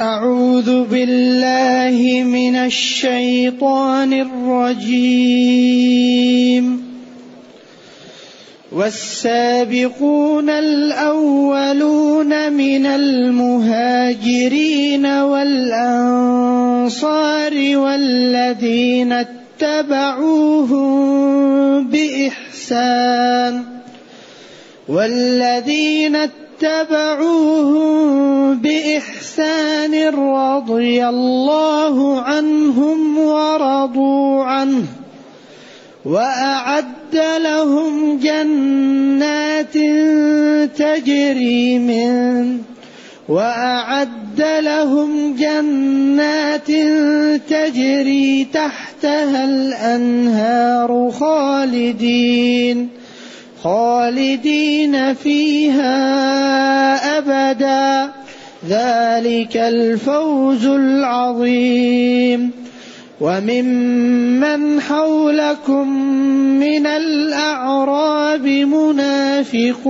أعوذ بالله من الشيطان الرجيم. والسابقون الأولون من المهاجرين والأنصار والذين اتبعوهم بإحسان والذين اتبعوهم بإحسان رضي الله عنهم ورضوا عنه وأعد لهم جنات تجري من وأعد لهم جنات تجري تحتها الأنهار خالدين خالدين فيها أبدا. ذلك الفوز العظيم. وممن حولكم من الأعراب منافقون.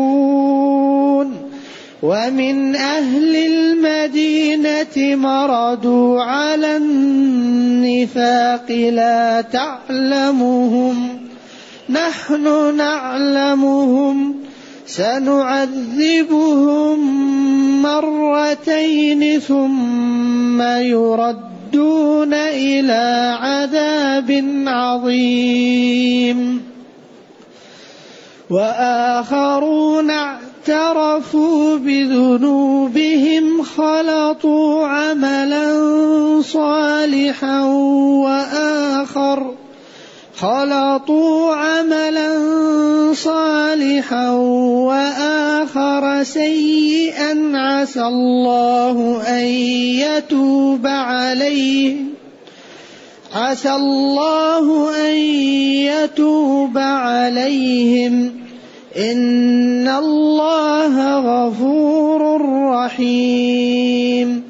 ومن أهل المدينة مردوا على النفاق لا تعلمهم. نحن نعلمهم سنعذبهم مرتين ثم يردون إلى عذاب عظيم. وآخرون اعترفوا بذنوبهم خلطوا عملا صالحا وآخر خلطوا عملا صالحا وآخر سيئا عسى الله أن يتوب عليهم عسى الله أن يتوب عليهم. إن الله غفور رحيم.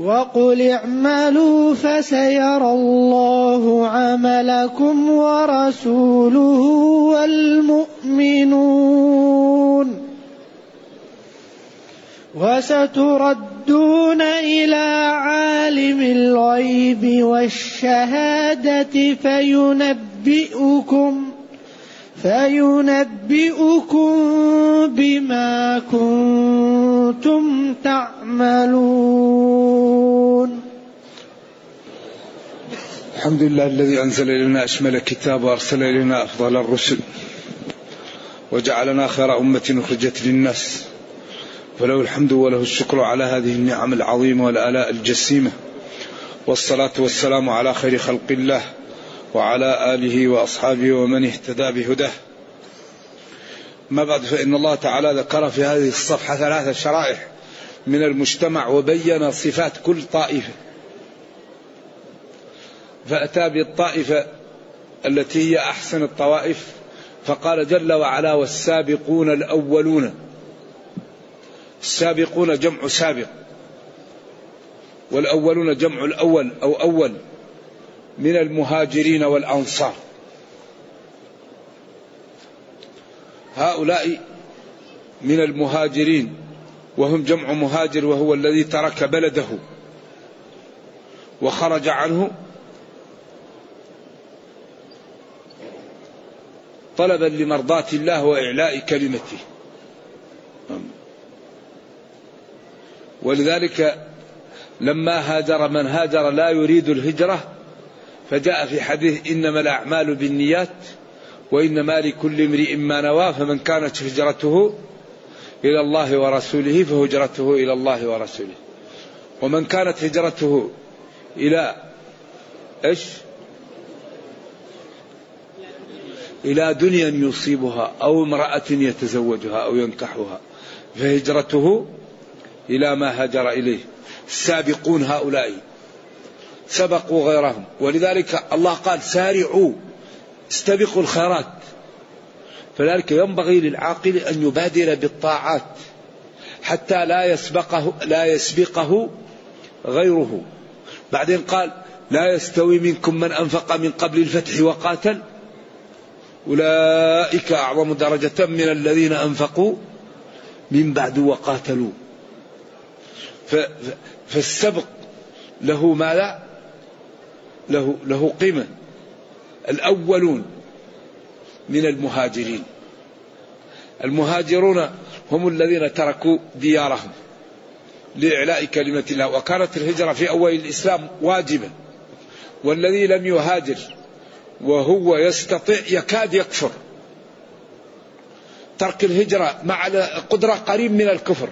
وقل اعملوا فسيرى الله عملكم ورسوله والمؤمنون. وستردون إلى عالم الغيب والشهادة فينبئكم فينبئكم بما كنتم تعملون. الحمد لله الذي أنزل إلينا أشمل كتاب وأرسل إلينا أفضل الرسل وجعلنا خير أمة أخرجت للناس. فله الحمد وله الشكر على هذه النعم العظيمة والآلاء الجسيمة. والصلاة والسلام على خير خلق الله وعلى آله وأصحابه ومن اهتدى بهداه. ما بعد فإن الله تعالى ذكر في هذه الصفحة ثلاثة شرائح من المجتمع وبين صفات كل طائفة. فأتى بالطائفة التي هي أحسن الطوائف فقال جل وعلا والسابقون الأولون. السابقون جمع سابق والأولون جمع الأول أو أول من المهاجرين والأنصار. هؤلاء من المهاجرين وهم جمع مهاجر وهو الذي ترك بلده. وخرج عنه طلبا لمرضاة الله وإعلاء كلمته. ولذلك لما هاجر من هاجر لا يريد الهجرة فجاء في حديث إنما الأعمال بالنيات وإنما لكل امرئ ما نوى فمن كانت هجرته إلى الله ورسوله فهجرته إلى الله ورسوله. ومن كانت هجرته إلى إيش؟ إلى دنيا يصيبها أو امرأة يتزوجها أو ينكحها فهجرته إلى ما هاجر إليه. السابقون هؤلاء سبقوا غيرهم. ولذلك الله قال سارعوا. استبقوا الخيرات. فذلك ينبغي للعاقل أن يبادر بالطاعات حتى لا يسبقه لا يسبقه غيره. بعدين قال لا يستوي منكم من أنفق من قبل الفتح وقاتل. أولئك أعظم درجة من الذين أنفقوا من بعد وقاتلوا. فالسبق له ماذا؟ له له قيمة. الأولون من المهاجرين. المهاجرون هم الذين تركوا ديارهم لإعلاء كلمة الله. وكانت الهجرة في أول الإسلام واجبة والذي لم يهاجر وهو يستطيع يكاد يكفر. ترك الهجرة مع قدرة قريب من الكفر.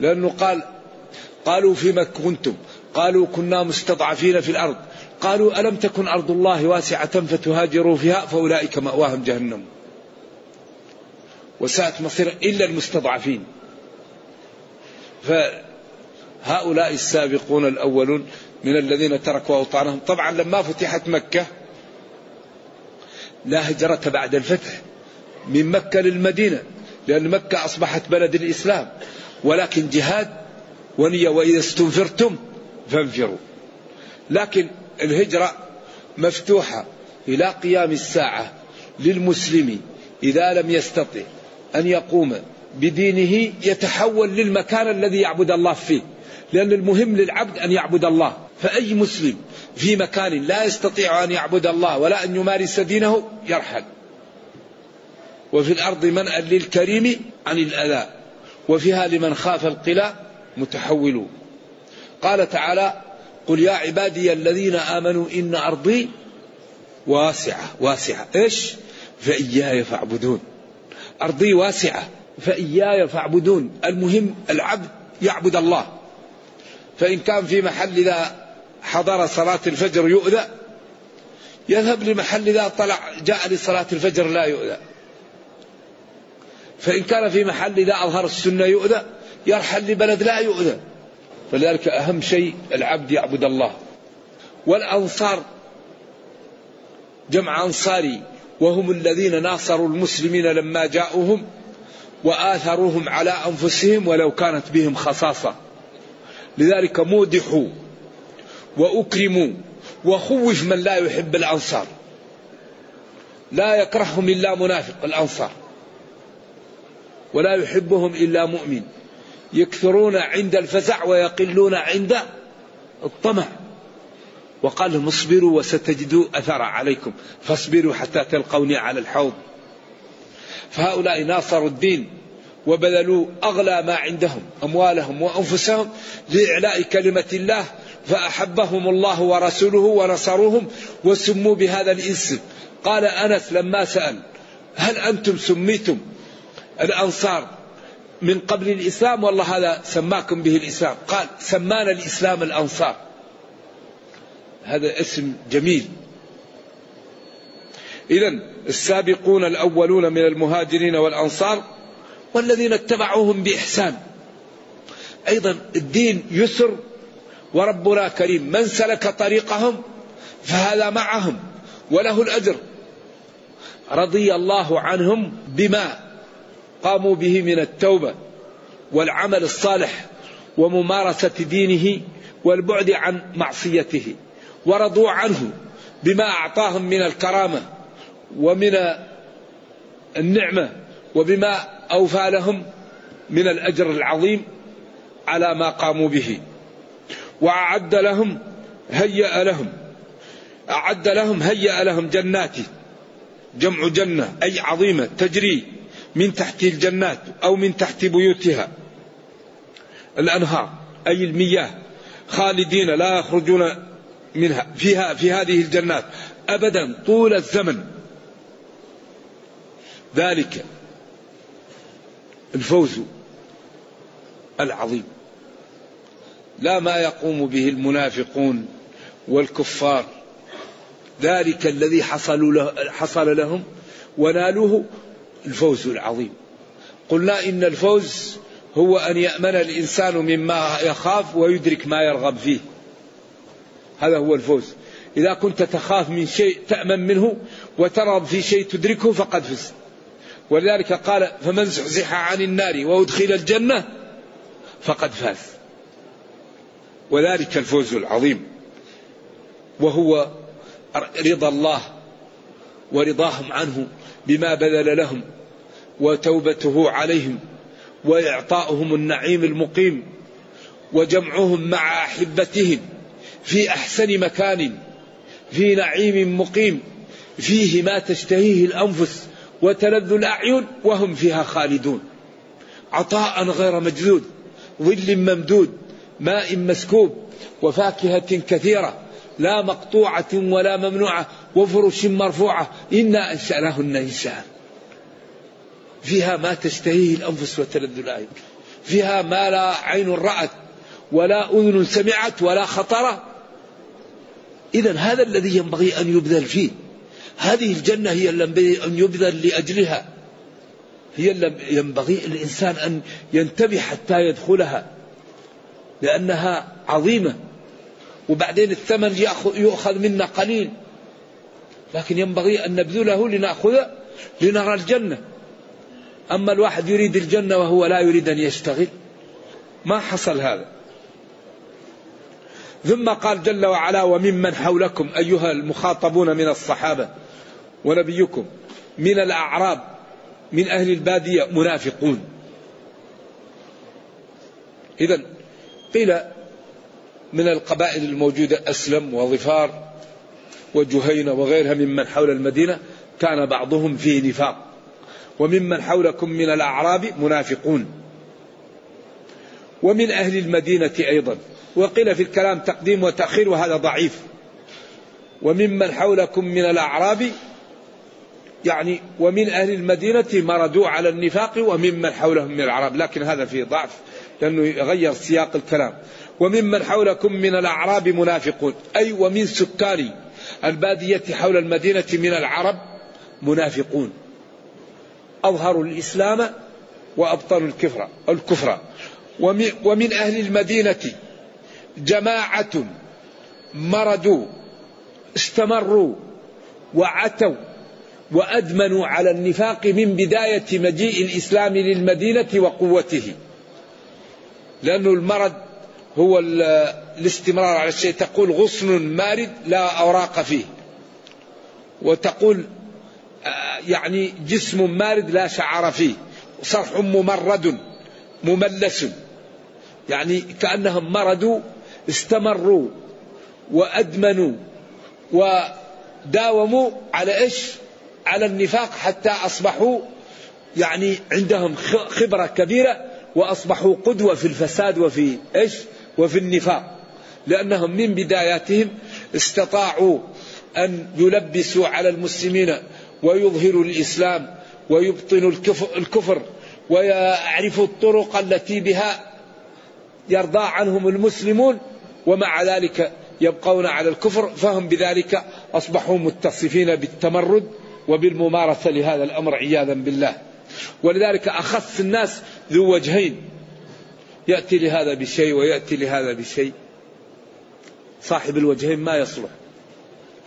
لأنه قال قالوا فيما كنتم؟ قالوا كنا مستضعفين في الأرض. قالوا ألم تكن أرض الله واسعة فتهاجروا فيها فأولئك مأواهم جهنم. وساءت مصير إلا المستضعفين. فهؤلاء السابقون الأولون من الذين تركوا أوطانهم. طبعا لما فتحت مكة لا هجرة بعد الفتح من مكة للمدينة لأن مكة أصبحت بلد الإسلام. ولكن جهاد ونية وإذا استنفرتم فانفروا. لكن الهجرة مفتوحة إلى قيام الساعة للمسلم إذا لم يستطع أن يقوم بدينه يتحول للمكان الذي يعبد الله فيه لأن المهم للعبد أن يعبد الله. فأي مسلم في مكان لا يستطيع أن يعبد الله ولا أن يمارس دينه يرحل. وفي الأرض منأ للكريم عن الأذى وفيها لمن خاف القلى متحول. قال تعالى قل يا عبادي الذين آمنوا إن أرضي واسعة واسعة. إيش؟ فإياي فاعبدون. أرضي واسعة فإياي فاعبدون. المهم العبد يعبد الله. فإن كان في محل إذا حضر صلاة الفجر يؤذى يذهب لمحل إذا طلع جاء لصلاة الفجر لا يؤذى. فإن كان في محل إذا أظهر السنة يؤذى يرحل لبلد لا يؤذى. فلذلك أهم شيء العبد يعبد الله. والأنصار جمع أنصاري وهم الذين ناصروا المسلمين لما جاءوهم وآثروهم على أنفسهم ولو كانت بهم خصاصة. لذلك مودحوا وأكرموا وخوف من لا يحب الأنصار. لا يكرههم إلا منافق الأنصار ولا يحبهم إلا مؤمن. يكثرون عند الفزع ويقلون عند الطمع. وقال لهم اصبروا وستجدوا أثر عليكم. فاصبروا حتى تلقوني على الحوض. فهؤلاء ناصروا الدين وبذلوا أغلى ما عندهم أموالهم وأنفسهم لإعلاء كلمة الله فأحبهم الله ورسوله ونصروهم وسموا بهذا الاسم. قال أنس لما سأل هل أنتم سميتم الأنصار؟ من قبل الإسلام والله هذا سماكم به الإسلام. قال سمانا الإسلام الأنصار. هذا اسم جميل. إذا السابقون الأولون من المهاجرين والأنصار والذين اتبعوهم بإحسان. أيضا الدين يسر وربنا كريم. من سلك طريقهم فهذا معهم وله الأجر. رضي الله عنهم بما قاموا به من التوبة والعمل الصالح وممارسة دينه والبعد عن معصيته ورضوا عنه بما أعطاهم من الكرامة ومن النعمة وبما أوفى لهم من الأجر العظيم على ما قاموا به. وأعد لهم هيأ لهم أعد لهم هيأ لهم جنات جمع جنة أي عظيمة تجري من تحت الجنات أو من تحت بيوتها. الأنهار أي المياه خالدين لا يخرجون منها فيها في هذه الجنات. أبدا طول الزمن. ذلك الفوز العظيم. لا ما يقوم به المنافقون والكفار. ذلك الذي حصل, له حصل لهم ونالوه الفوز العظيم. قلنا إن الفوز هو أن يأمن الإنسان مما يخاف ويدرك ما يرغب فيه. هذا هو الفوز. إذا كنت تخاف من شيء تأمن منه وترغب في شيء تدركه فقد فزت. ولذلك قال فمن زحزح عن النار وأدخل الجنة فقد فاز. وذلك الفوز العظيم. وهو رضا الله ورضاهم عنه بما بذل لهم وتوبته عليهم وإعطاؤهم النعيم المقيم وجمعهم مع أحبتهم في أحسن مكان في نعيم مقيم فيه ما تشتهيه الأنفس وتلذ الأعين وهم فيها خالدون عطاء غير مجدود ظل ممدود ماء مسكوب وفاكهة كثيرة لا مقطوعة ولا ممنوعة وفرش مرفوعة. إنا أنشأناهن انشاء فيها ما تشتهيه الأنفس وتلذ الأعين. فيها ما لا عين رأت ولا أذن سمعت ولا خطر. إذا هذا الذي ينبغي أن يبذل فيه. هذه الجنة هي التي أن يبذل لأجلها. هي ينبغي الإنسان أن ينتبه حتى يدخلها. لأنها عظيمة. وبعدين الثمن يؤخذ منا قليل. لكن ينبغي أن نبذله لنأخذ لنرى الجنة. أما الواحد يريد الجنة وهو لا يريد أن يشتغل ما حصل هذا. ثم قال جل وعلا وممن حولكم أيها المخاطبون من الصحابة ونبيكم من الأعراب من أهل البادية منافقون. إذا قيل من القبائل الموجودة أسلم وظفار وجهينة وغيرها ممن حول المدينة كان بعضهم فيه نفاق. وممن حولكم من الأعراب منافقون. ومن أهل المدينة أيضا. وقيل في الكلام تقديم وتأخير وهذا ضعيف. وممن حولكم من الأعراب يعني ومن أهل المدينة مردوا على النفاق وممن حولهم من الأعراب. لكن هذا فيه ضعف لأنه يغير سياق الكلام. وممن حولكم من الأعراب منافقون. أي ومن سكان البادية حول المدينة من العرب منافقون. أظهروا الإسلام وأبطلوا الكفر الكفر. ومن أهل المدينة جماعة مردوا استمروا وعتوا وأدمنوا على النفاق من بداية مجيء الإسلام للمدينة وقوته. لأن المرض هو الاستمرار على الشيء. تقول غصن مارد لا أوراق فيه. وتقول يعني جسم مارد لا شعر فيه. صرح ممرد مملس. يعني كأنهم مردوا استمروا وأدمنوا وداوموا على إيش؟ على النفاق حتى أصبحوا يعني عندهم خبرة كبيرة وأصبحوا قدوة في الفساد وفي إيش؟ وفي النفاق لأنهم من بداياتهم استطاعوا أن يلبسوا على المسلمين ويظهر الإسلام ويبطن الكفر ويعرف الطرق التي بها يرضى عنهم المسلمون ومع ذلك يبقون على الكفر. فهم بذلك أصبحوا متصفين بالتمرد وبالممارسة لهذا الأمر عياذا بالله. ولذلك أخص الناس ذو وجهين. يأتي لهذا بشيء ويأتي لهذا بشيء. صاحب الوجهين ما يصلح.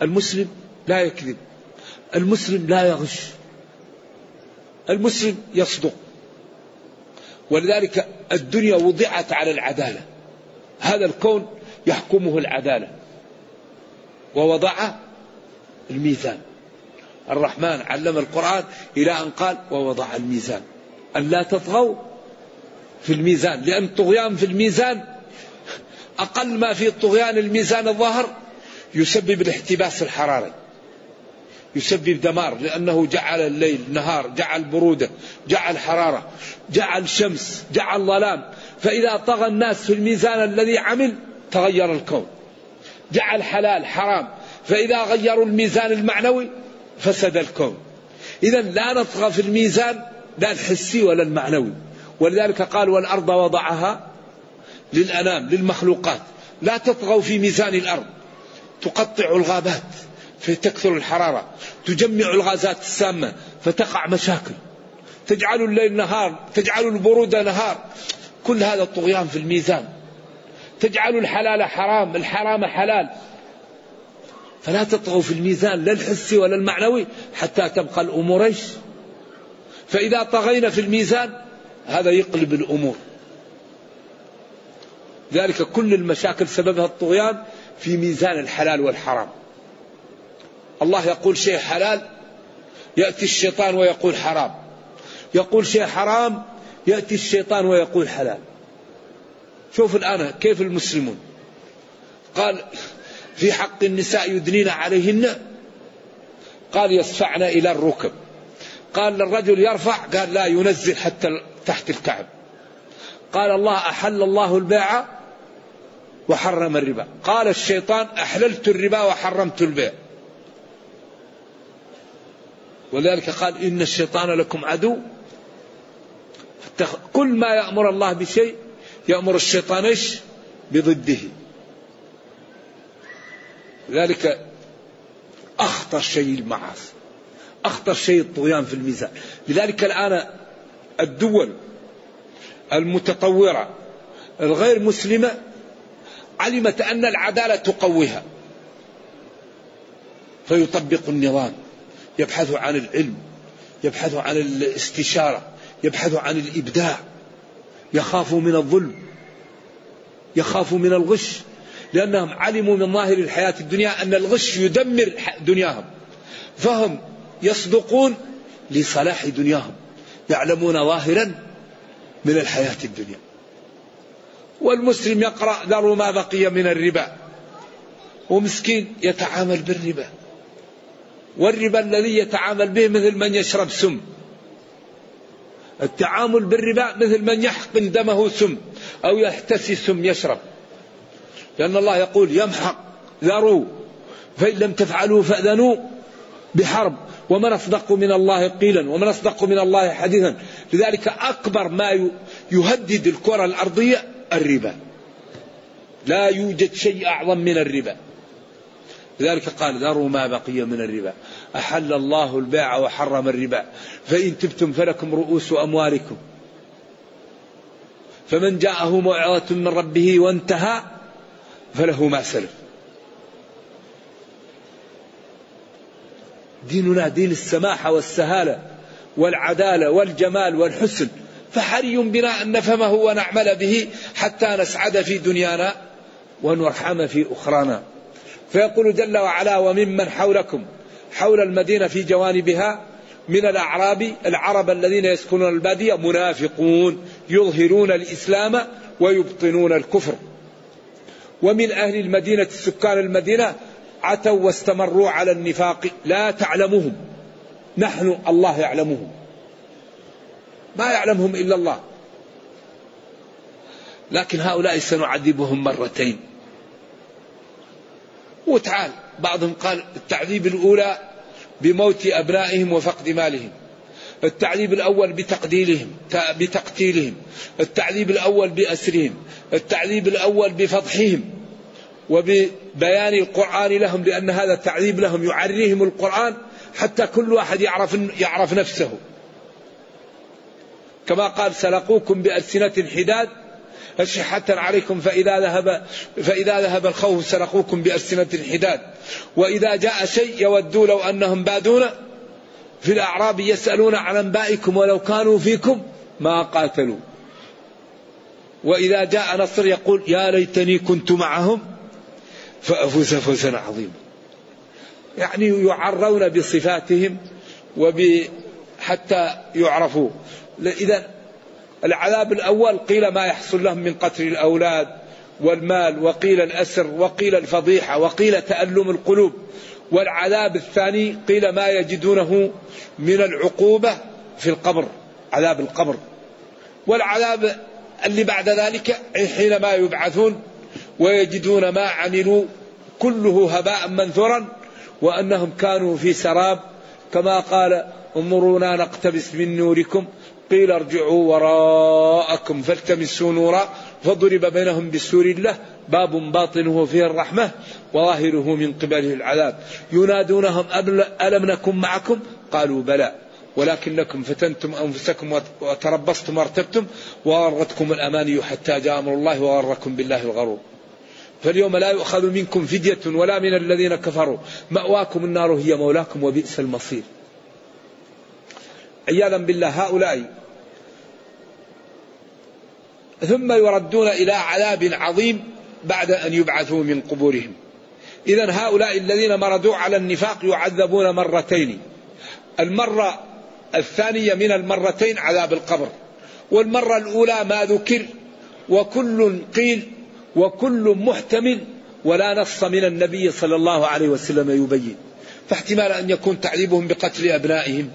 المسلم لا يكذب. المسلم لا يغش. المسلم يصدق. ولذلك الدنيا وضعت على العدالة. هذا الكون يحكمه العدالة. ووضع الميزان. الرحمن علم القرآن إلى أن قال ووضع الميزان. أن لا تطغوا في الميزان لأن الطغيان في الميزان أقل ما في الطغيان الميزان الظاهر يسبب الاحتباس الحراري يسبب دمار لأنه جعل الليل نهار جعل برودة جعل حرارة جعل شمس جعل ظلام. فإذا طغى الناس في الميزان الذي عمل تغير الكون. جعل حلال حرام. فإذا غيروا الميزان المعنوي فسد الكون. إذا لا نطغى في الميزان لا الحسي ولا المعنوي. ولذلك قال والأرض وضعها للأنام للمخلوقات. لا تطغوا في ميزان الأرض. تقطع الغابات فتكثر الحرارة. تجمع الغازات السامة فتقع مشاكل. تجعل الليل نهار تجعل البرودة نهار. كل هذا الطغيان في الميزان. تجعل الحلال حرام الحرام حلال. فلا تطغوا في الميزان لا الحسي ولا المعنوي حتى تبقى الأمور فإذا طغينا في الميزان هذا يقلب الأمور. ذلك كل المشاكل سببها الطغيان في ميزان الحلال والحرام. الله يقول شيء حلال يأتي الشيطان ويقول حرام. يقول شيء حرام يأتي الشيطان ويقول حلال. شوف الآن كيف المسلمون. قال في حق النساء يدنين عليهن. قال يصفعن إلى الركب. قال للرجل يرفع قال لا ينزل حتى تحت الكعب. قال الله أحل الله البيع وحرم الربا. قال الشيطان أحللت الربا وحرمت البيع. ولذلك قال إن الشيطان لكم عدو. كل ما يأمر الله بشيء يأمر الشيطان إيش؟ بضده. ذلك أخطر شيء المعاصي. أخطر شيء الطغيان في الميزان. لذلك الآن الدول المتطورة الغير مسلمة علمت أن العدالة تقويها. فيطبق النظام يبحث عن العلم يبحث عن الاستشارة يبحث عن الإبداع. يخاف من الظلم يخاف من الغش لأنهم علموا من ظاهر الحياة الدنيا أن الغش يدمر دنياهم. فهم يصدقون لصلاح دنياهم. يعلمون ظاهرا من الحياة الدنيا. والمسلم يقرأ ذروا ما بقي من الربا. ومسكين يتعامل بالربا. والربا الذي يتعامل به مثل من يشرب سم. التعامل بالربا مثل من يحقن دمه سم أو يحتسي سم يشرب. لأن الله يقول يمحق ذروا فإن لم تفعلوا فأذنوا. بحرب ومن أصدق من الله قيلا ومن أصدق من الله حديثا. لذلك أكبر ما يهدد الكرة الأرضية الربا. لا يوجد شيء أعظم من الربا. لذلك قال ذروا ما بقي من الربا. أحل الله البيع وحرم الربا. فإن تبتم فلكم رؤوس أموالكم. فمن جاءه موعظة من ربه وانتهى فله ما سلف. ديننا دين السماحة والسهالة والعدالة والجمال والحسن. فحري بنا أن نفهمه ونعمل به حتى نسعد في دنيانا ونرحم في أخرانا. فيقول جل وعلا وممن حولكم حول المدينة في جوانبها من الأعراب العرب الذين يسكنون البادية منافقون يظهرون الإسلام ويبطنون الكفر. ومن أهل المدينة سكان المدينة عتوا واستمروا على النفاق لا تعلمهم. نحن الله يعلمهم. ما يعلمهم إلا الله. لكن هؤلاء سنعذبهم مرتين. وتعال بعضهم قال التعذيب الأولى بموت أبنائهم وفقد مالهم. التعذيب الأول بتقديلهم بتقتيلهم. التعذيب الأول بأسرهم. التعذيب الأول بفضحهم. وببيان القرآن لهم لأن هذا التعذيب لهم يعريهم القرآن حتى كل واحد يعرف يعرف نفسه. كما قال سلقوكم بألسنة حداد أشحة عليكم فإذا ذهب فإذا ذهب الخوف سلقوكم بألسنة حداد وإذا جاء شيء يودوا لو أنهم بادون في الأعراب يسألون عن أنبائكم ولو كانوا فيكم ما قاتلوا. وإذا جاء نصر يقول يا ليتني كنت معهم. فأفوز فوزا عظيما. يعني يعرون بصفاتهم وب حتى يعرفوا إذا العذاب الأول قيل ما يحصل لهم من قتل الأولاد والمال وقيل الأسر وقيل الفضيحة وقيل تألم القلوب. والعذاب الثاني قيل ما يجدونه من العقوبة في القبر عذاب القبر. والعذاب اللي بعد ذلك حينما يبعثون ويجدون ما عملوا كله هباء منثورا وأنهم كانوا في سراب. كما قال انظرونا نقتبس من نوركم. قيل ارجعوا وراءكم فالتمسوا نورا فضرب بينهم بسور الله. باب باطنه فيه الرحمة وظاهره من قبله العذاب. ينادونهم ألم نكن معكم؟ قالوا بلى. ولكنكم فتنتم أنفسكم وتربصتم وارتبتم وغرتكم الأماني حتى جاء أمر الله وغركم بالله الغرور. فاليوم لا يؤخذ منكم فدية ولا من الذين كفروا. مأواكم النار هي مولاكم وبئس المصير. عياذا بالله هؤلاء ثم يردون إلى عذاب عظيم بعد أن يبعثوا من قبورهم. إذا هؤلاء الذين مردوا على النفاق يعذبون مرتين. المرة الثانية من المرتين عذاب القبر. والمرة الأولى ما ذكر وكل قيل وكل محتمل ولا نص من النبي صلى الله عليه وسلم يبين. فاحتمال أن يكون تعذيبهم بقتل أبنائهم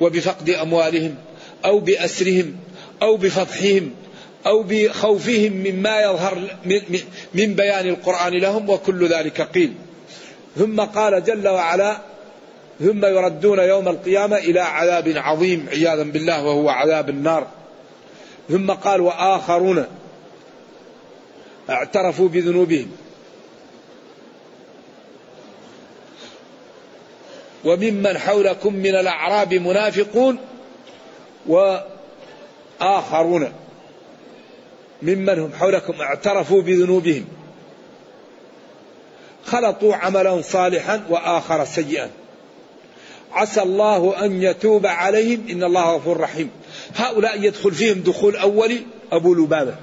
وبفقد أموالهم أو بأسرهم أو بفضحهم أو بخوفهم مما يظهر من بيان القرآن لهم وكل ذلك قيل. ثم قال جل وعلا ثم يردون يوم القيامة إلى عذاب عظيم عياذا بالله وهو عذاب النار. ثم قال وآخرون اعترفوا بذنوبهم. وممن حولكم من الأعراب منافقون وآخرون. ممن هم حولكم اعترفوا بذنوبهم. خلطوا عملا صالحا وآخر سيئا. عسى الله أن يتوب عليهم. إن الله غفور رحيم. هؤلاء يدخل فيهم دخول أولي أبو لبابة.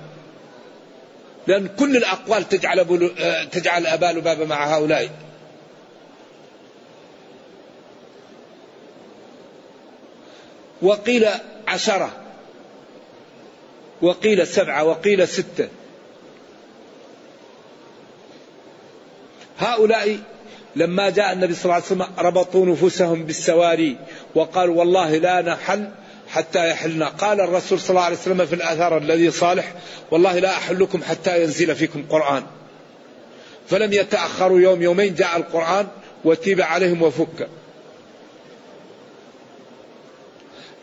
لأن كل الأقوال تجعل, أبو تجعل أبا لبابة مع هؤلاء. وقيل عشرة وقيل سبعة وقيل ستة. هؤلاء لما جاء النبي صلى الله عليه وسلم ربطوا نفوسهم بالسواري وقالوا والله لا نحل حتى يحلنا. قال الرسول صلى الله عليه وسلم في الآثار الذي صالح والله لا أحلكم حتى ينزل فيكم قرآن. فلم يتأخروا يوم يومين جاء القرآن وتيب عليهم وفك.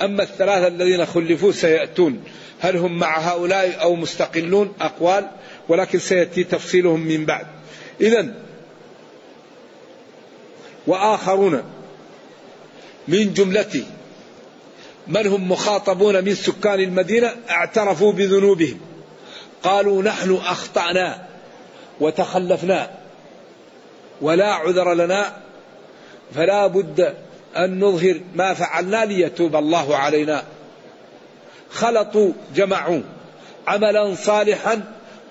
أما الثلاثة الذين خلفوا سيأتون. هل هم مع هؤلاء أو مستقلون؟ أقوال ولكن سيأتي تفصيلهم من بعد. إذا وآخرون من جملة من هم مخاطبون من سكان المدينة اعترفوا بذنوبهم. قالوا نحن أخطأنا وتخلفنا ولا عذر لنا. فلا بد أن نظهر ما فعلنا ليتوب الله علينا. خلطوا جمعوا عملا صالحا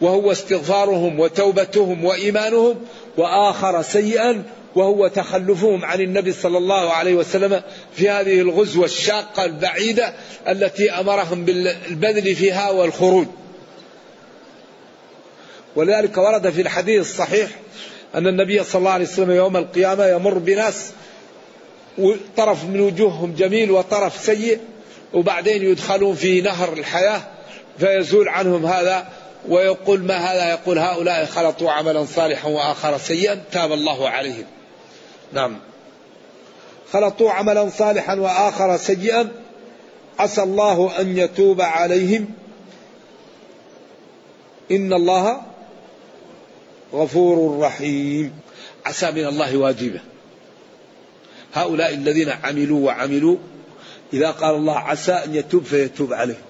وهو استغفارهم وتوبتهم وإيمانهم وآخر سيئا وهو تخلفهم عن النبي صلى الله عليه وسلم في هذه الغزوة الشاقة البعيدة التي أمرهم بالبذل فيها والخروج. ولذلك ورد في الحديث الصحيح أن النبي صلى الله عليه وسلم يوم القيامة يمر بناس طرف من وجوههم جميل وطرف سيء وبعدين يدخلون في نهر الحياة فيزول عنهم هذا ويقول ما هذا؟ يقول هؤلاء خلطوا عملا صالحا وآخر سيئا تاب الله عليهم. نعم. خلطوا عملا صالحا وآخر سيئا. عسى الله أن يتوب عليهم. إن الله غفور رحيم. عسى من الله واجبة. هؤلاء الذين عملوا وعملوا إذا قال الله عسى أن يتوب فيتوب عليهم.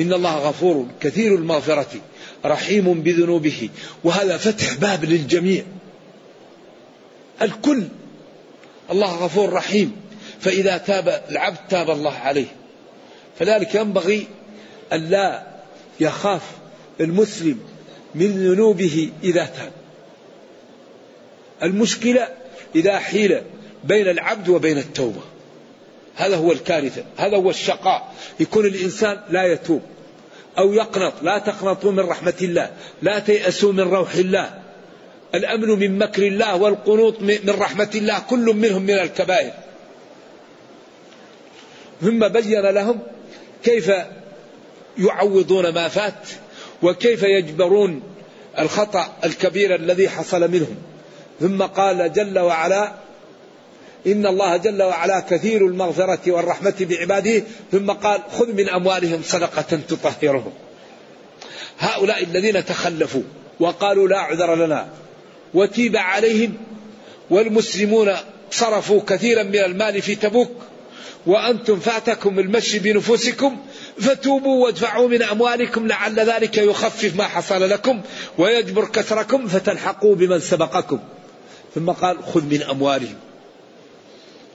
إن الله غفور كثير المغفرة رحيم بذنوبه. وهذا فتح باب للجميع. الكل الله غفور رحيم. فإذا تاب العبد تاب الله عليه. فذلك ينبغي أن لا يخاف المسلم من ذنوبه إذا تاب. المشكلة إذا حيل بين العبد وبين التوبة. هذا هو الكارثة. هذا هو الشقاء. يكون الإنسان لا يتوب أو يقنط. لا تقنطوا من رحمة الله. لا تيأسوا من روح الله. الأمن من مكر الله والقنوط من رحمة الله كل منهم من الكبائر. ثم بين لهم كيف يعوضون ما فات وكيف يجبرون الخطأ الكبير الذي حصل منهم. ثم قال جل وعلا إن الله جل وعلا كثير المغفرة والرحمة بعباده. ثم قال خذ من أموالهم صدقة تطهرهم. هؤلاء الذين تخلفوا وقالوا لا عذر لنا. وتيب عليهم والمسلمون صرفوا كثيرا من المال في تبوك وأنتم فاتكم المشي بنفوسكم فتوبوا وادفعوا من أموالكم لعل ذلك يخفف ما حصل لكم ويجبر كسركم فتلحقوا بمن سبقكم. ثم قال خذ من أموالهم.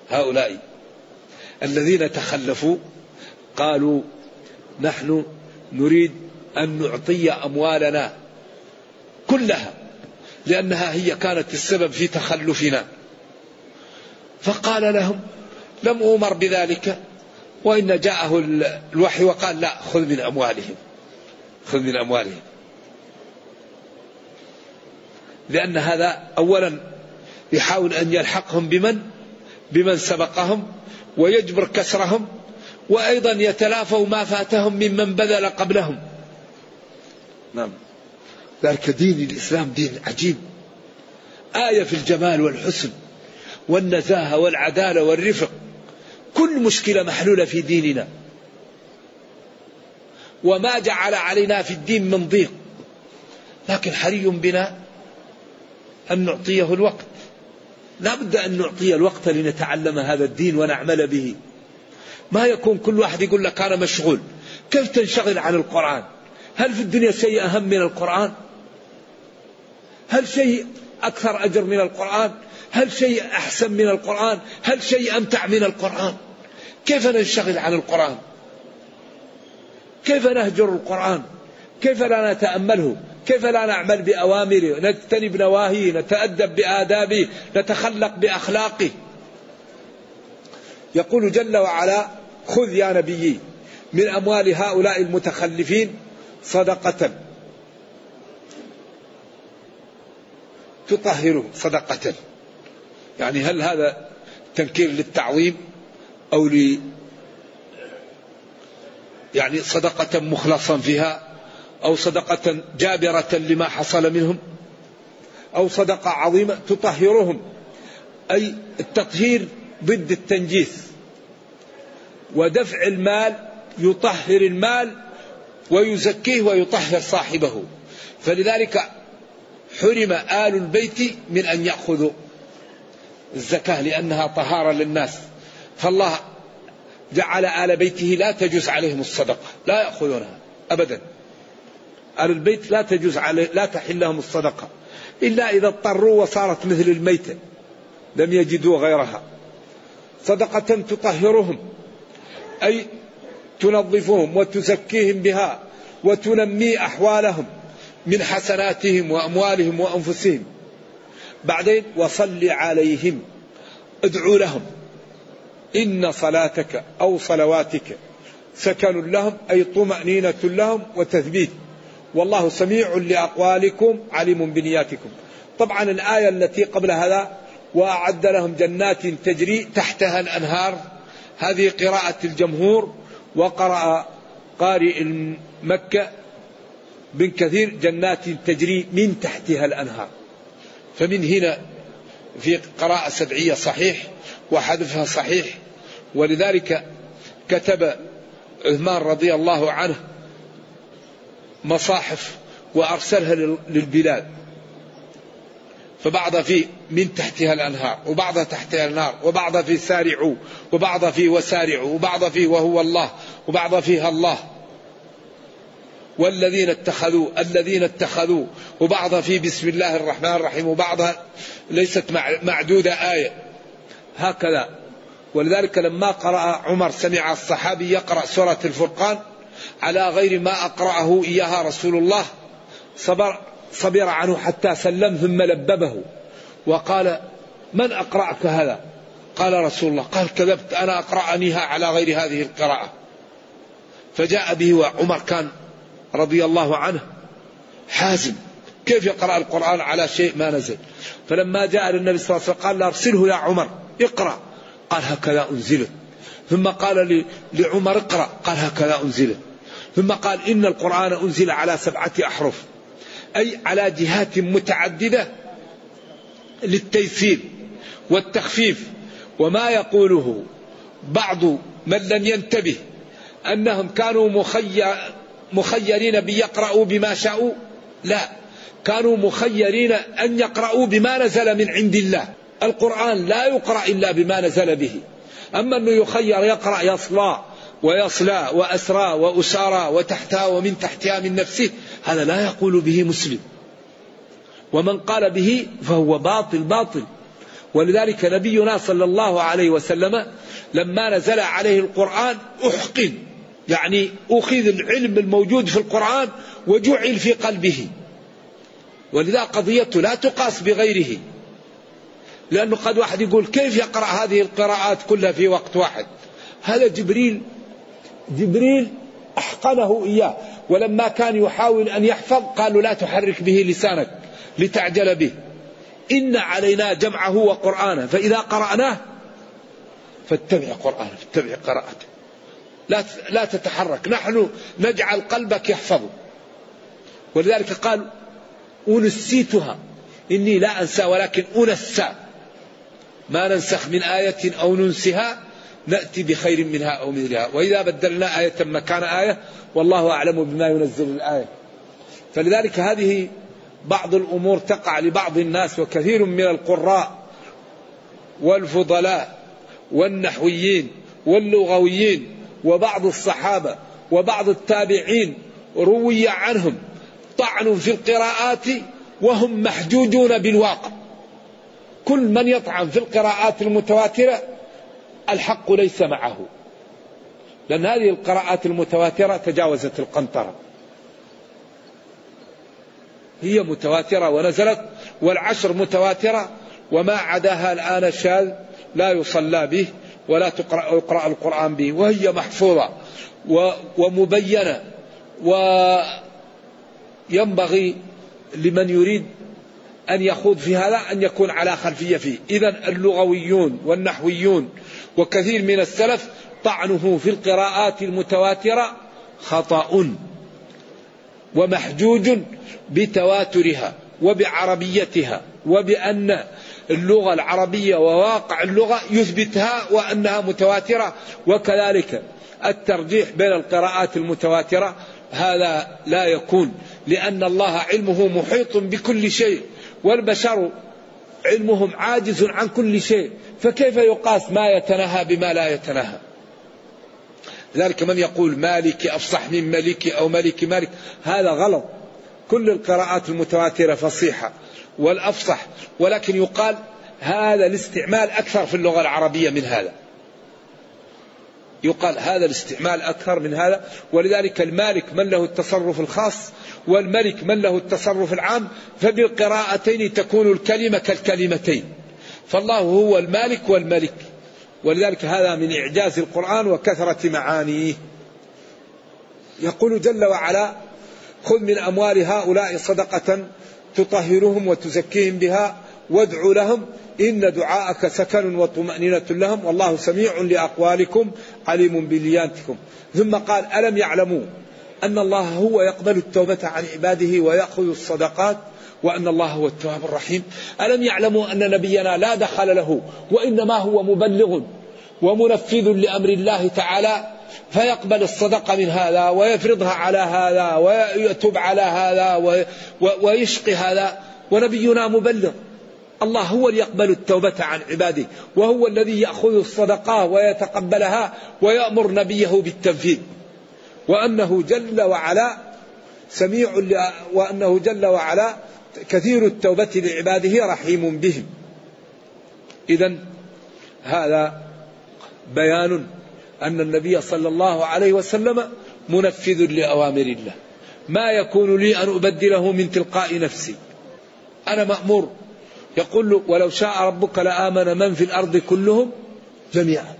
هؤلاء الذين تخلفوا قالوا نحن نريد أن نعطي أموالنا كلها. لأنها هي كانت السبب في تخلفنا. فقال لهم لم أمر بذلك وإن جاءه الوحي وقال لا خذ من أموالهم. خذ من أموالهم. لأن هذا أولا يحاول أن يلحقهم بمن؟ بمن سبقهم ويجبر كسرهم وأيضا يتلافوا ما فاتهم ممن بذل قبلهم. نعم. ذلك دين الإسلام دين عجيب. آية في الجمال والحسن والنزاهة والعدالة والرفق. كل مشكلة محلولة في ديننا. وما جعل علينا في الدين من ضيق. لكن حري بنا أن نعطيه الوقت. لا بد أن نعطي الوقت لنتعلم هذا الدين ونعمل به. ما يكون كل واحد يقول لك أنا مشغول. كيف تنشغل عن القرآن؟ هل في الدنيا شيء أهم من القرآن؟ هل شيء أكثر أجر من القرآن؟ هل شيء أحسن من القرآن؟ هل شيء أمتع من القرآن؟ كيف ننشغل عن القرآن؟ كيف نهجر القرآن؟ كيف لا نتأمله؟ كيف لا نعمل بأوامره؟ نجتنب نواهيه نتأدب بآدابه نتخلق بأخلاقه. يقول جل وعلا خذ يا نبيي من أموال هؤلاء المتخلفين صدقة. تطهره صدقة. يعني هل هذا تنكير للتعظيم أو ل يعني صدقة مخلصا فيها أو صدقة جابرة لما حصل منهم أو صدقة عظيمة تطهرهم؟ أي التطهير ضد التنجيس. ودفع المال يطهر المال ويزكيه ويطهر صاحبه. فلذلك حرم آل البيت من أن يأخذوا الزكاة لأنها طهارة للناس. فالله جعل آل بيته لا تجوز عليهم الصدقة لا يأخذونها أبدا. آل البيت لا تجوز عليه لا تحل لهم الصدقة. إلا إذا اضطروا وصارت مثل الميتة لم يجدوا غيرها. صدقة تطهرهم أي تنظفهم وتزكيهم بها وتنمي أحوالهم. من حسناتهم وأموالهم وأنفسهم. بعدين وصل عليهم. ادعو لهم. إن صلاتك أو صلواتك سكن لهم أي طمأنينة لهم وتثبيت. والله سميع لأقوالكم عليم بنياتكم. طبعا الآية التي قبل هذا وأعد لهم جنات تجري تحتها الأنهار. هذه قراءة الجمهور وقرأ قارئ مكة بن كثير جنات تجري من تحتها الأنهار. فمن هنا في قراءة سبعية صحيح وحذفها صحيح. ولذلك كتب عثمان رضي الله عنه مصاحف وأرسلها للبلاد. فبعض في من تحتها الأنهار وبعض تحتها النار وبعض في سارعوا وبعض في وسارعوا وبعض في وهو الله وبعض فيها الله. والذين اتخذوا الذين اتخذوا. وبعض في بسم الله الرحمن الرحيم وبعضها ليست معدودة آية. هكذا. ولذلك لما قرأ عمر سمع الصحابي يقرأ سورة الفرقان على غير ما أقرأه إياها رسول الله صبر صبر عنه حتى سلم ثم لببه. وقال من أقرأك هذا؟ قال رسول الله قال كذبت أنا أقرأنيها على غير هذه القراءة. فجاء به وعمر كان رضي الله عنه. حازم كيف يقرأ القرآن على شيء ما نزل؟ فلما جاء للنبي صلى الله عليه وسلم قال له أرسله يا عمر اقرأ. قال هكذا أنزلت. ثم قال لعمر اقرأ. قال هكذا أنزلت. ثم قال إن القرآن أنزل على سبعة أحرف. أي على جهات متعددة للتيسير والتخفيف. وما يقوله بعض من لم ينتبه أنهم كانوا مخير مخيرين بيقرأوا بما شاءوا؟ لا. كانوا مخيرين أن يقرأوا بما نزل من عند الله. القرآن لا يقرأ إلا بما نزل به. أما أنه يخير يقرأ يصلى ويصلى وأسرى وأسارى وتحتها ومن تحتها من نفسه هذا لا يقول به مسلم. ومن قال به فهو باطل باطل. ولذلك نبينا صلى الله عليه وسلم لما نزل عليه القرآن أحقن. يعني أخذ العلم الموجود في القرآن وجعل في قلبه. ولذا قضيته لا تقاس بغيره. لأنه قد واحد يقول كيف يقرأ هذه القراءات كلها في وقت واحد؟ هذا جبريل جبريل أحقنه إياه. ولما كان يحاول أن يحفظ قالوا لا تحرك به لسانك لتعجل به. إن علينا جمعه وقرآنه فإذا قرأناه فاتبع قرآنه فاتبع قراءته. لا لا تتحرك. نحن نجعل قلبك يحفظه ولذلك قال أنسيتها. إني لا أنسى ولكن أنسى. ما ننسخ من آية أو ننسها نأتي بخير منها أو مثلها. وإذا بدلنا آية مكان آية والله أعلم بما ينزل الآية. فلذلك هذه بعض الأمور تقع لبعض الناس وكثير من القراء والفضلاء والنحويين واللغويين وبعض الصحابة وبعض التابعين روي عنهم طعن في القراءات وهم محجوجون بالواقع. كل من يطعن في القراءات المتواترة الحق ليس معه. لأن هذه القراءات المتواترة تجاوزت القنطرة. هي متواترة ونزلت والعشر متواترة وما عداها الآن شاذ لا يصلى به. ولا تقرأ يقرأ القرآن به وهي محفوظة ومبينة وينبغي لمن يريد أن يخوض في هذا أن يكون على خلفية فيه. إذا اللغويون والنحويون وكثير من السلف طعنه في القراءات المتواترة خطأ ومحجوج بتواترها وبعربيتها وبأن اللغة العربية وواقع اللغة يثبتها وأنها متواترة. وكذلك الترجيح بين القراءات المتواترة هذا لا يكون لأن الله علمه محيط بكل شيء والبشر علمهم عاجز عن كل شيء فكيف يقاس ما يتناهى بما لا يتناهى؟ ذلك من يقول مالك أفصح من ملك أو ملك مالك؟ هذا غلط. كل القراءات المتواترة فصيحة. والأفصح ولكن يقال هذا الاستعمال أكثر في اللغة العربية من هذا. يقال هذا الاستعمال أكثر من هذا ولذلك المالك من له التصرف الخاص والملك من له التصرف العام فبالقراءتين تكون الكلمة كالكلمتين. فالله هو المالك والملك. ولذلك هذا من إعجاز القرآن وكثرة معانيه. يقول جل وعلا خذ من أموال هؤلاء صدقة تطهرهم وتزكيهم بها وادع لهم إن دعاءك سكن وطمأنينة لهم. والله سميع لأقوالكم عليم بليانتكم ثم قال ألم يعلموا أن الله هو يقبل التوبة عن عباده ويأخذ الصدقات وأن الله هو التواب الرحيم؟ ألم يعلموا أن نبينا لا دخل له وإنما هو مبلغ ومنفذ لأمر الله تعالى فيقبل الصدقة من هذا ويفرضها على هذا ويتوب على هذا ويشقي هذا. ونبينا مبلغ. الله هو اللي يقبل التوبة عن عباده وهو الذي يأخذ الصدقة ويتقبلها ويأمر نبيه بالتنفيذ وأنه جل وعلا سميع وأنه جل وعلا كثير التوبة لعباده رحيم بهم. إذا هذا بيان أن النبي صلى الله عليه وسلم منفذ لأوامر الله. ما يكون لي أن أبدله من تلقاء نفسي. أنا مأمور. يقول له ولو شاء ربك لآمن من في الأرض كلهم جميعا.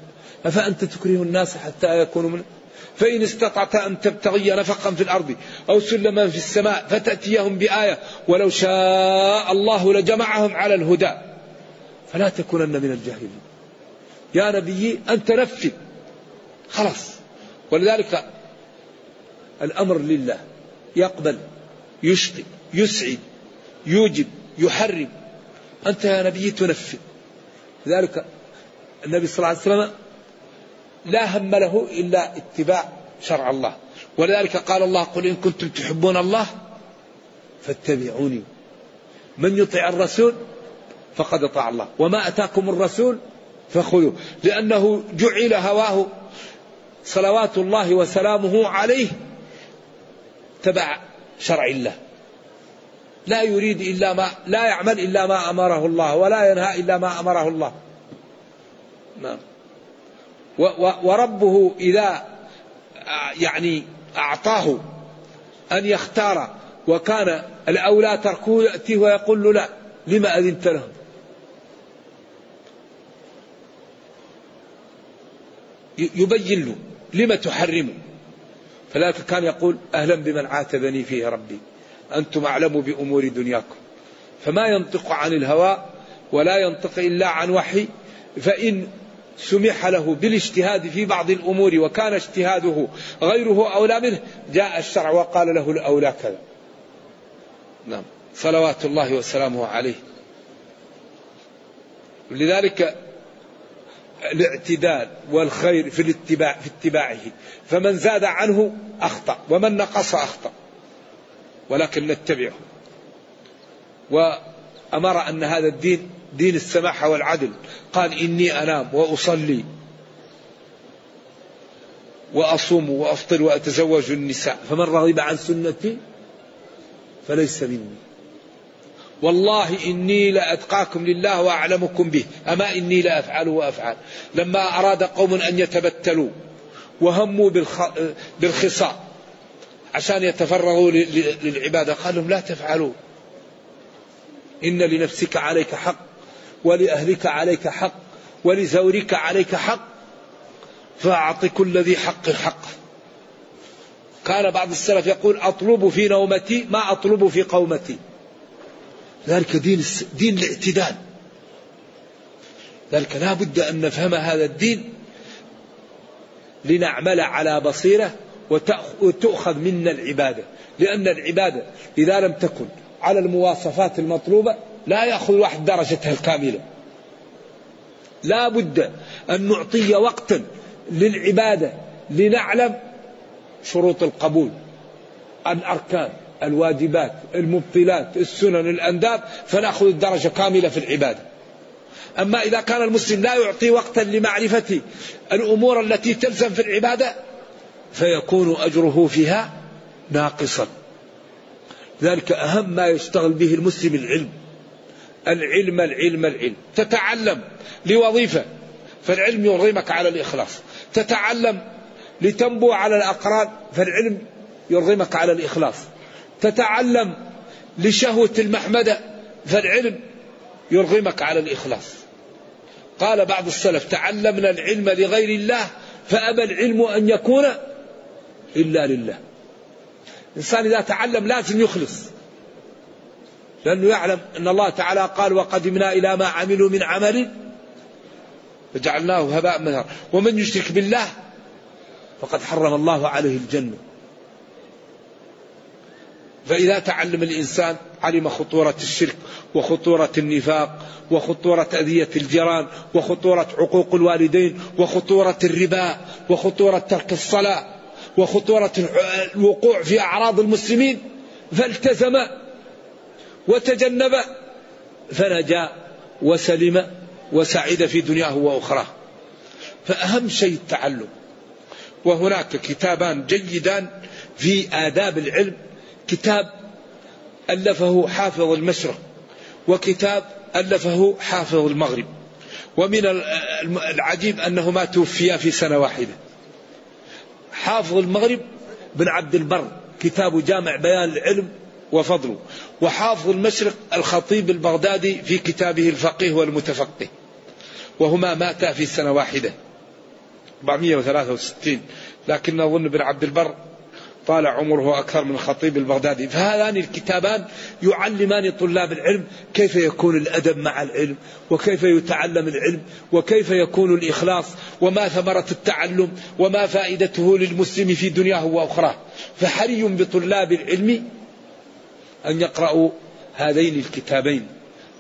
أفأنت تكره الناس حتى يكونوا من فإن استطعت أن تبتغي نفقا في الأرض أو سلما في السماء فتأتيهم بآية ولو شاء الله لجمعهم على الهدى. فلا تكونن من الجاهلين. يا نبي أنت نفذ. خلاص. ولذلك الأمر لله يقبل يشقي يسعد يوجب يحرم. أنت يا نبي تنفذ. لذلك النبي صلى الله عليه وسلم لا هم له إلا اتباع شرع الله. ولذلك قال الله قل إن كنتم تحبون الله فاتبعوني. من يطع الرسول فقد أطاع الله وما أتاكم الرسول فخذوه لأنه جعل هواه صلوات الله وسلامه عليه تبع شرع الله. لا يريد إلا ما لا يعمل إلا ما أمره الله ولا ينهى إلا ما أمره الله. نعم. وربه إذا يعني أعطاه أن يختار وكان الأولى تركه يأتيه ويقول له لا لما أذنت لهم؟ يبين له. لما تحرمه فلذلك كان يقول أهلا بمن عاتبني فيه ربي أنتم أعلم بأمور دنياكم. فما ينطق عن الهوى ولا ينطق إلا عن وحي فإن سمح له بالاجتهاد في بعض الأمور وكان اجتهاده غيره أولى منه جاء الشرع وقال له الأولى كذا. نعم. صلوات الله وسلامه عليه. لذلك الاعتدال والخير في الاتباع في اتباعه. فمن زاد عنه أخطأ ومن نقص أخطأ. ولكن نتبعه. وأمر أن هذا الدين دين السماحه والعدل. قال إني أنام وأصلي. وأصوم وأفطر وأتزوج النساء. فمن رغب عن سنتي فليس مني. والله إني لأتقاكم لله وأعلمكم به. أما إني لأفعل وأفعل. لما أراد قوم أن يتبتلوا وهموا بالخصاء عشان يتفرغوا للعبادة قال لهم لا تفعلوا. إن لنفسك عليك حق ولأهلك عليك حق ولزورك عليك حق. فأعط كل ذي حق حقه. كان بعض السلف يقول أطلب في نومتي ما أطلب في قومتي. ذلك دين دين الاعتدال. ذلك لا بد أن نفهم هذا الدين لنعمل على بصيرة وتؤخذ منا العبادة. لأن العبادة إذا لم تكن على المواصفات المطلوبة لا يأخذ واحد درجتها الكاملة. لا بد أن نعطي وقتا للعبادة لنعلم شروط القبول الأركان الواجبات المبطلات السنن الأنداب فنأخذ الدرجة كاملة في العبادة. أما إذا كان المسلم لا يعطي وقتا لمعرفة الأمور التي تلزم في العبادة فيكون أجره فيها ناقصا. ذلك أهم ما يشتغل به المسلم العلم. العلم العلم العلم. تتعلم لوظيفة فالعلم يرغمك على الإخلاص. تتعلم لتنبو على الأقران فالعلم يرغمك على الإخلاص. تتعلم لشهوة المحمدة فالعلم يرغمك على الإخلاص. قال بعض السلف تعلمنا العلم لغير الله فأبى العلم أن يكون إلا لله. الإنسان إذا تعلم لازم يخلص. لأنه يعلم أن الله تعالى قال وقدمنا إلى ما عملوا من عمل فجعلناه هباء منهار. ومن يشرك بالله فقد حرم الله عليه الجنة. فإذا تعلم الإنسان علم خطورة الشرك وخطورة النفاق وخطورة أذية الجيران وخطورة عقوق الوالدين وخطورة الربا وخطورة ترك الصلاة وخطورة الوقوع في أعراض المسلمين فالتزم وتجنب فنجا وسلم وسعد في دنياه وأخراه. فأهم شيء التعلم وهناك كتابان جيدان في آداب العلم كتاب ألفه حافظ المشرق وكتاب ألفه حافظ المغرب. ومن العجيب أنهما توفيا في سنة واحدة. حافظ المغرب بن عبد البر كتاب جامع بيان العلم وفضله. وحافظ المشرق الخطيب البغدادي في كتابه الفقيه والمتفقه. وهما ماتا في سنة واحدة. 463 لكن أظن بن عبد البر طال عمره أكثر من الخطيب البغدادي. فهذان الكتابان يعلمان طلاب العلم كيف يكون الأدب مع العلم وكيف يتعلم العلم وكيف يكون الإخلاص وما ثمرة التعلم وما فائدته للمسلم في دنياه وأخراه فحري بطلاب العلم أن يقرأوا هذين الكتابين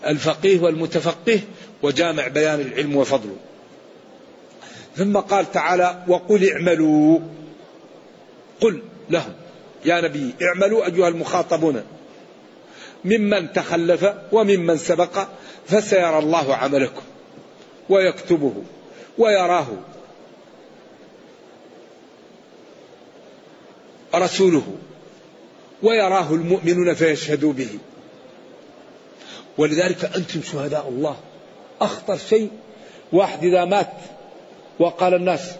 الفقيه والمتفقه وجامع بيان العلم وفضله. ثم قال تعالى وقل اعملوا. قل لهم. يا نبي اعملوا أيها المخاطبون. ممن تخلف وممن سبق فسيرى الله عملكم ويكتبه ويراه. رسوله ويراه المؤمنون فيشهدوا به. ولذلك أنتم شهداء الله. أخطر شيء واحد إذا مات وقال الناس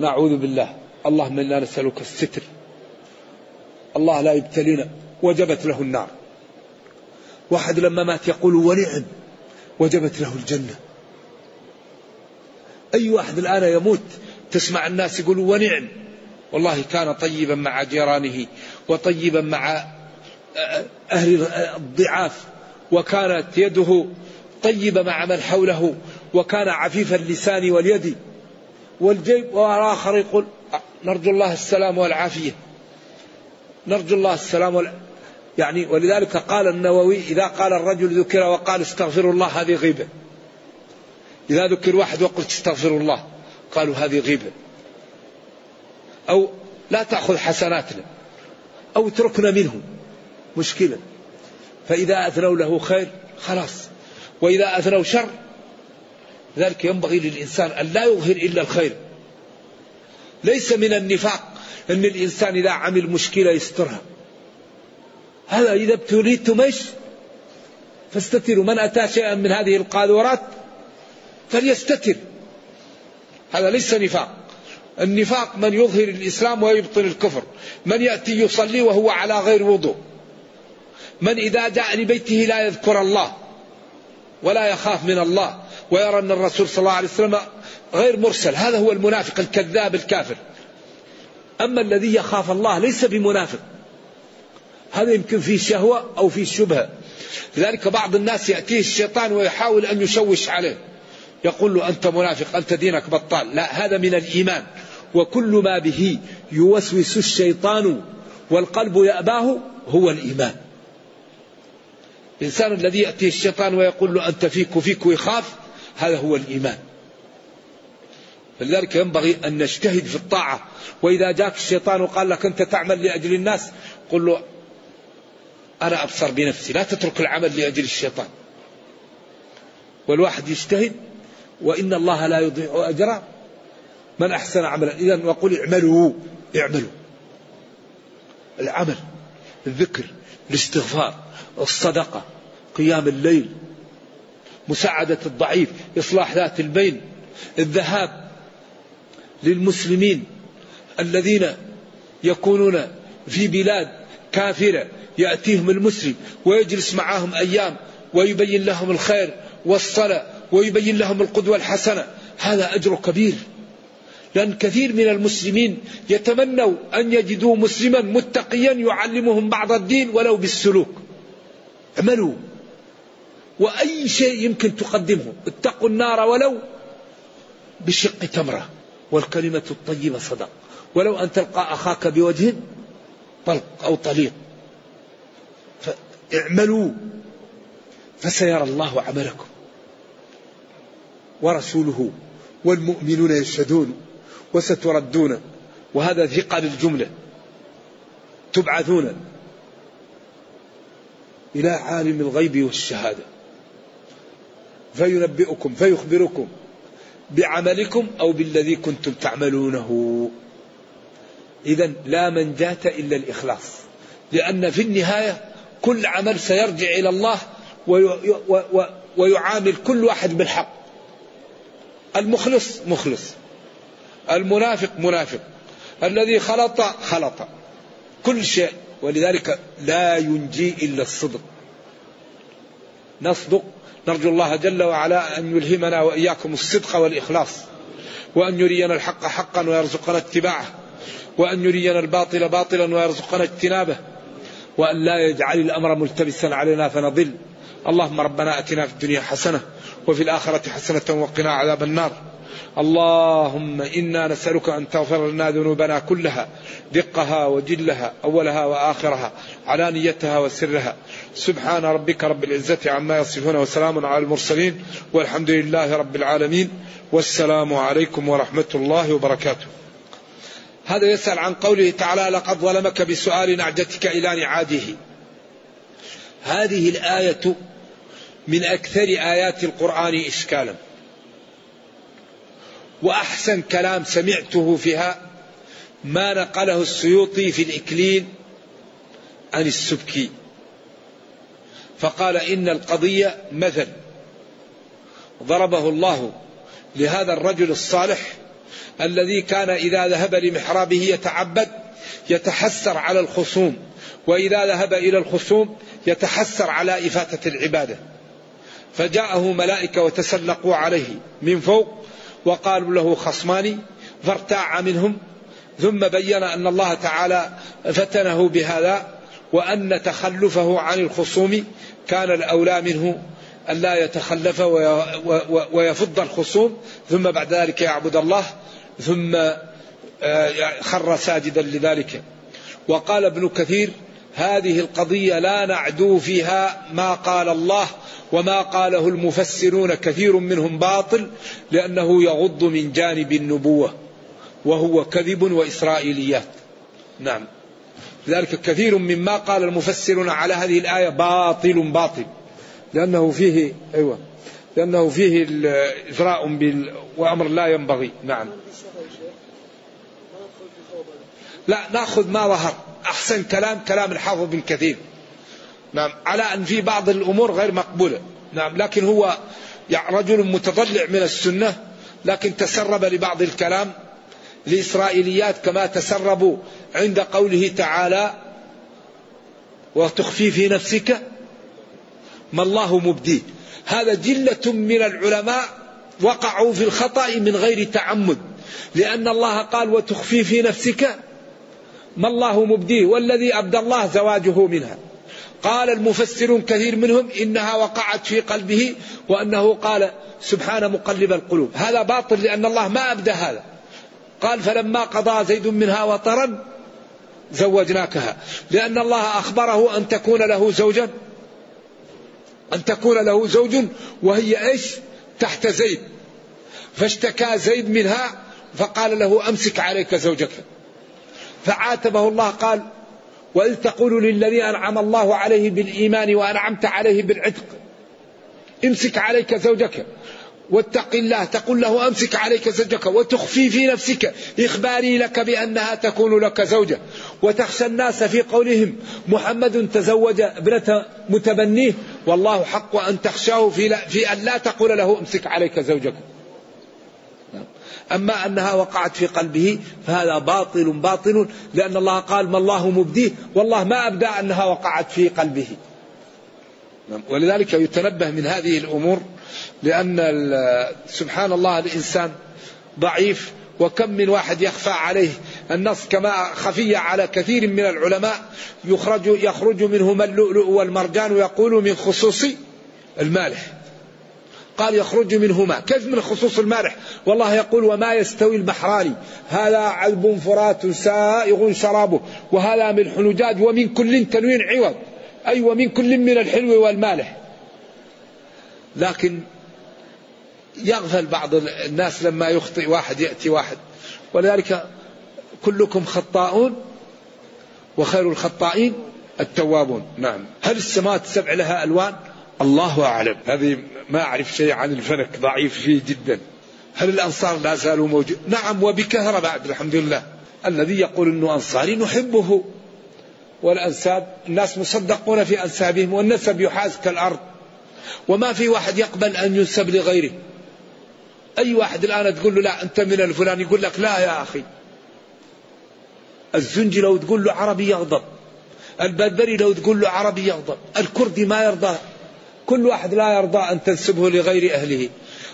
نعوذ بالله. اللهم إنا نسألك الستر. الله لا يبتلينا. وجبت له النار. واحد لما مات يقول ونعم وجبت له الجنة. أي واحد الآن يموت تسمع الناس يقولوا ونعم والله كان طيبا مع جيرانه وطيبا مع أهل الضعاف. وكانت يده طيبة مع من حوله. وكان عفيف اللسان واليد. والجيب والآخر يقول نرجو الله السلام والعافية. نرجو الله السلام وال... يعني ولذلك قال النووي إذا قال الرجل ذكر وقال استغفر الله هذه غيبة. إذا ذكر واحد وقلت استغفر الله قالوا هذه غيبة. أو لا تأخذ حسناتنا أو اتركنا منه مشكلة. فإذا أثنوا له خير خلاص. وإذا أثنوا شر ذلك ينبغي للإنسان أن لا يظهر إلا الخير. ليس من النفاق أن الإنسان إذا عمل مشكلة يسترها. هذا إذا ابتليتم إيش؟ فاستتروا من أتى شيئا من هذه القاذورات فليستتر. هذا ليس نفاق. النفاق من يظهر الإسلام ويبطن الكفر. من يأتي يصلي وهو على غير وضوء. من إذا جاء لبيته لا يذكر الله ولا يخاف من الله ويرى أن الرسول صلى الله عليه وسلم غير مرسل. هذا هو المنافق الكذاب الكافر. أما الذي يخاف الله ليس بمنافق. هذا يمكن فيه شهوة أو فيه شبهة. لذلك بعض الناس يأتيه الشيطان ويحاول أن يشوش عليه. يقول له أنت منافق أنت دينك بطال. لا هذا من الإيمان. وكل ما به يوسوس الشيطان والقلب يأباه هو الإيمان. الإنسان الذي يأتيه الشيطان ويقول له أنت فيك وفيك ويخاف هذا هو الإيمان. فلذلك ينبغي أن نجتهد في الطاعة. وإذا جاك الشيطان وقال لك أنت تعمل لأجل الناس قل له أنا أبصر بنفسي لا تترك العمل لأجل الشيطان. والواحد يجتهد وإن الله لا يضيع أجر من أحسن عملا؟ إذا وقل اعملوا اعملوا. العمل الذكر الاستغفار الصدقة قيام الليل مساعدة الضعيف إصلاح ذات البين الذهاب للمسلمين الذين يكونون في بلاد كافرة يأتيهم المسلم ويجلس معهم أيام ويبين لهم الخير والصلاة ويبين لهم القدوة الحسنة. هذا أجر كبير. لأن كثير من المسلمين يتمنوا أن يجدوا مسلما متقيا يعلمهم بعض الدين ولو بالسلوك. اعملوا. وأي شيء يمكن تقدمه. اتقوا النار ولو بشق تمرة. والكلمة الطيبة صدق. ولو أن تلقى أخاك بوجه طلق أو طليق فاعملوا فسيرى الله عملكم. ورسوله والمؤمنون يشهدون وستردون وهذا ثقة للجملة. تبعثون إلى عالم الغيب والشهادة. فينبئكم فيخبركم. بعملكم أو بالذي كنتم تعملونه. إذا لا منجاة إلا الإخلاص. لأن في النهاية كل عمل سيرجع إلى الله ويعامل كل واحد بالحق. المخلص مخلص. المنافق منافق. الذي خلط خلط. كل شيء. ولذلك لا ينجي إلا الصدق. نصدق. نرجو الله جل وعلا أن يلهمنا وإياكم الصدق والإخلاص وأن يرينا الحق حقا ويرزقنا اتباعه وأن يرينا الباطل باطلا ويرزقنا اجتنابه وأن لا يجعل الأمر ملتبسا علينا فنضل. اللهم ربنا أتنا في الدنيا حسنة وفي الآخرة حسنة وقنا عذاب النار. اللهم إنا نسألك أن تغفر لنا ذنوبنا كلها دقها وجلها أولها وآخرها علانيتها وسرها. سبحان ربك رب العزة عما يصفون وسلام على المرسلين والحمد لله رب العالمين والسلام عليكم ورحمة الله وبركاته. هذا يسأل عن قوله تعالى لقد ظلمك بسؤال نعجتك إلى نعاده هذه الآية من أكثر آيات القرآن إشكالا. وأحسن كلام سمعته فيها ما نقله السيوطي في الإكليل عن السبكي. فقال إن القضية مثل. ضربه الله لهذا الرجل الصالح الذي كان إذا ذهب لمحرابه يتعبد يتحسر على الخصوم وإذا ذهب إلى الخصوم يتحسر على إفاتة العبادة. فجاءه ملائكة وتسلقوا عليه من فوق وقالوا له خصمان فارتاع منهم ثم بين أن الله تعالى فتنه بهذا وأن تخلفه عن الخصوم كان الأولى منه أن لا يتخلف ويفض الخصوم ثم بعد ذلك يعبد الله ثم آه، خر ساجدا لذلك. وقال ابن كثير هذه القضية لا نعدو فيها ما قال الله وما قاله المفسرون كثير منهم باطل لأنه يغض من جانب النبوة وهو كذب وإسرائيليات. نعم. لذلك كثير مما قال المفسرون على هذه الآية باطل باطل. لأنه فيه أيوة لأنه فيه إثراء بال وأمر لا ينبغي. نعم. لا نأخذ ما ظهر. أحسن كلام كلام الحافظ بن كثير. نعم. على أن في بعض الأمور غير مقبولة. نعم. لكن هو يعني رجل متطلع من السنة لكن تسرب لبعض الكلام لإسرائيليات كما تسربوا عند قوله تعالى وتخفي في نفسك ما الله مبديه. هذا جلة من العلماء وقعوا في الخطأ من غير تعمد لأن الله قال وتخفي في نفسك ما الله مبديه والذي أبدى الله زواجه منها. قال المفسرون كثير منهم إنها وقعت في قلبه وأنه قال سبحان مقلب القلوب. هذا باطل لأن الله ما أبدى هذا. قال فلما قضى زيد منها وطرا زوجناكها. لأن الله أخبره أن تكون له زوجا أن تكون له زوج وهي إيش؟ تحت زيد. فاشتكى زيد منها فقال له أمسك عليك زوجك. فعاتبه الله قال وإذ تقول للذي أنعم الله عليه بالإيمان وأنعمت عليه بالعتق امسك عليك زوجك واتق الله تقول له أمسك عليك زوجك وتخفي في نفسك إخباري لك بأنها تكون لك زوجة وتخشى الناس في قولهم محمد تزوج ابنة متبنيه والله حق أن تخشاه في, في أن لا تقول له امسك عليك زوجك. أما أنها وقعت في قلبه فهذا باطل باطل لأن الله قال ما الله مبديه والله ما أبدى أنها وقعت في قلبه. ولذلك يتنبه من هذه الأمور لأن سبحان الله الإنسان ضعيف وكم من واحد يخفى عليه النص كما خفي على كثير من العلماء يخرج يخرج منهما اللؤلؤ والمرجان ويقول من خصوص المالح قال يخرج منهما. كيف من خصوص المالح والله يقول وما يستوي البحران. هذا عذب فرات سائغ شرابه. وهذا ملح نجاج ومن كل تنوين عوض. أي ومن كل من الحلو والمالح. لكن يغفل بعض الناس لما يخطئ واحد يأتي واحد. ولذلك كلكم خطاؤون وخير الخطائين التوابون. نعم. هل السماوات السبع لها ألوان؟ الله أعلم. هذه ما أعرف شيء عن الفلك ضعيف فيه جدا. هل الأنصار لا زالوا موجود؟ نعم وبكثرة بعد الحمد لله الذي يقول أنه أنصاري نحبه. والأنساب الناس مصدقون في أنسابهم والنسب يحاز كالأرض. وما في واحد يقبل أن ينسب لغيره. أي واحد الآن تقول له لا أنت من الفلان يقول لك لا يا أخي. الزنجي لو تقول له عربي يغضب. البربري لو تقول له عربي يغضب. الكردي ما يرضى. كل واحد لا يرضى أن تنسبه لغير أهله.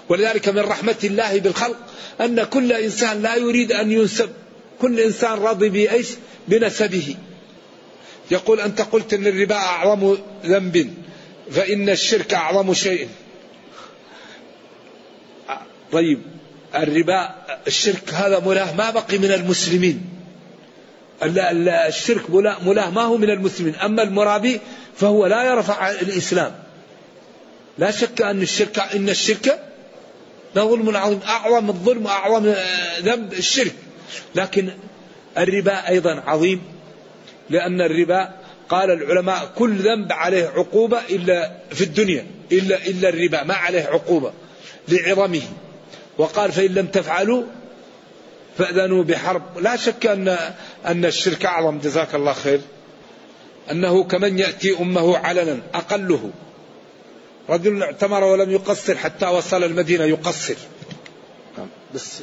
ولذلك من رحمة الله بالخلق أن كل إنسان لا يريد أن ينسب. كل إنسان راضي بإيش؟ بنسبه. يقول أنت قلت أن الربا أعظم ذنب فإن الشرك أعظم شيء. طيب الربا الشرك هذا ملاه ما بقي من المسلمين. الشرك ملاه ما هو من المسلمين. أما المرابي فهو لا يرفع الإسلام. لا شك أن الشرك إن الشرك ظلم عظيم أعظم الظلم وأعظم ذنب الشرك. لكن الربا أيضا عظيم لأن الربا قال العلماء كل ذنب عليه عقوبة إلا في الدنيا إلا إلا الربا ما عليه عقوبة لعظمه. وقال فإن لم تفعلوا فأذنوا بحرب. لا شك أن أن الشرك أعظم. جزاك الله خير. أنه كمن يأتي أمه علنا أقله. رجل اعتمر ولم يقصر حتى وصل المدينة يقصر. بس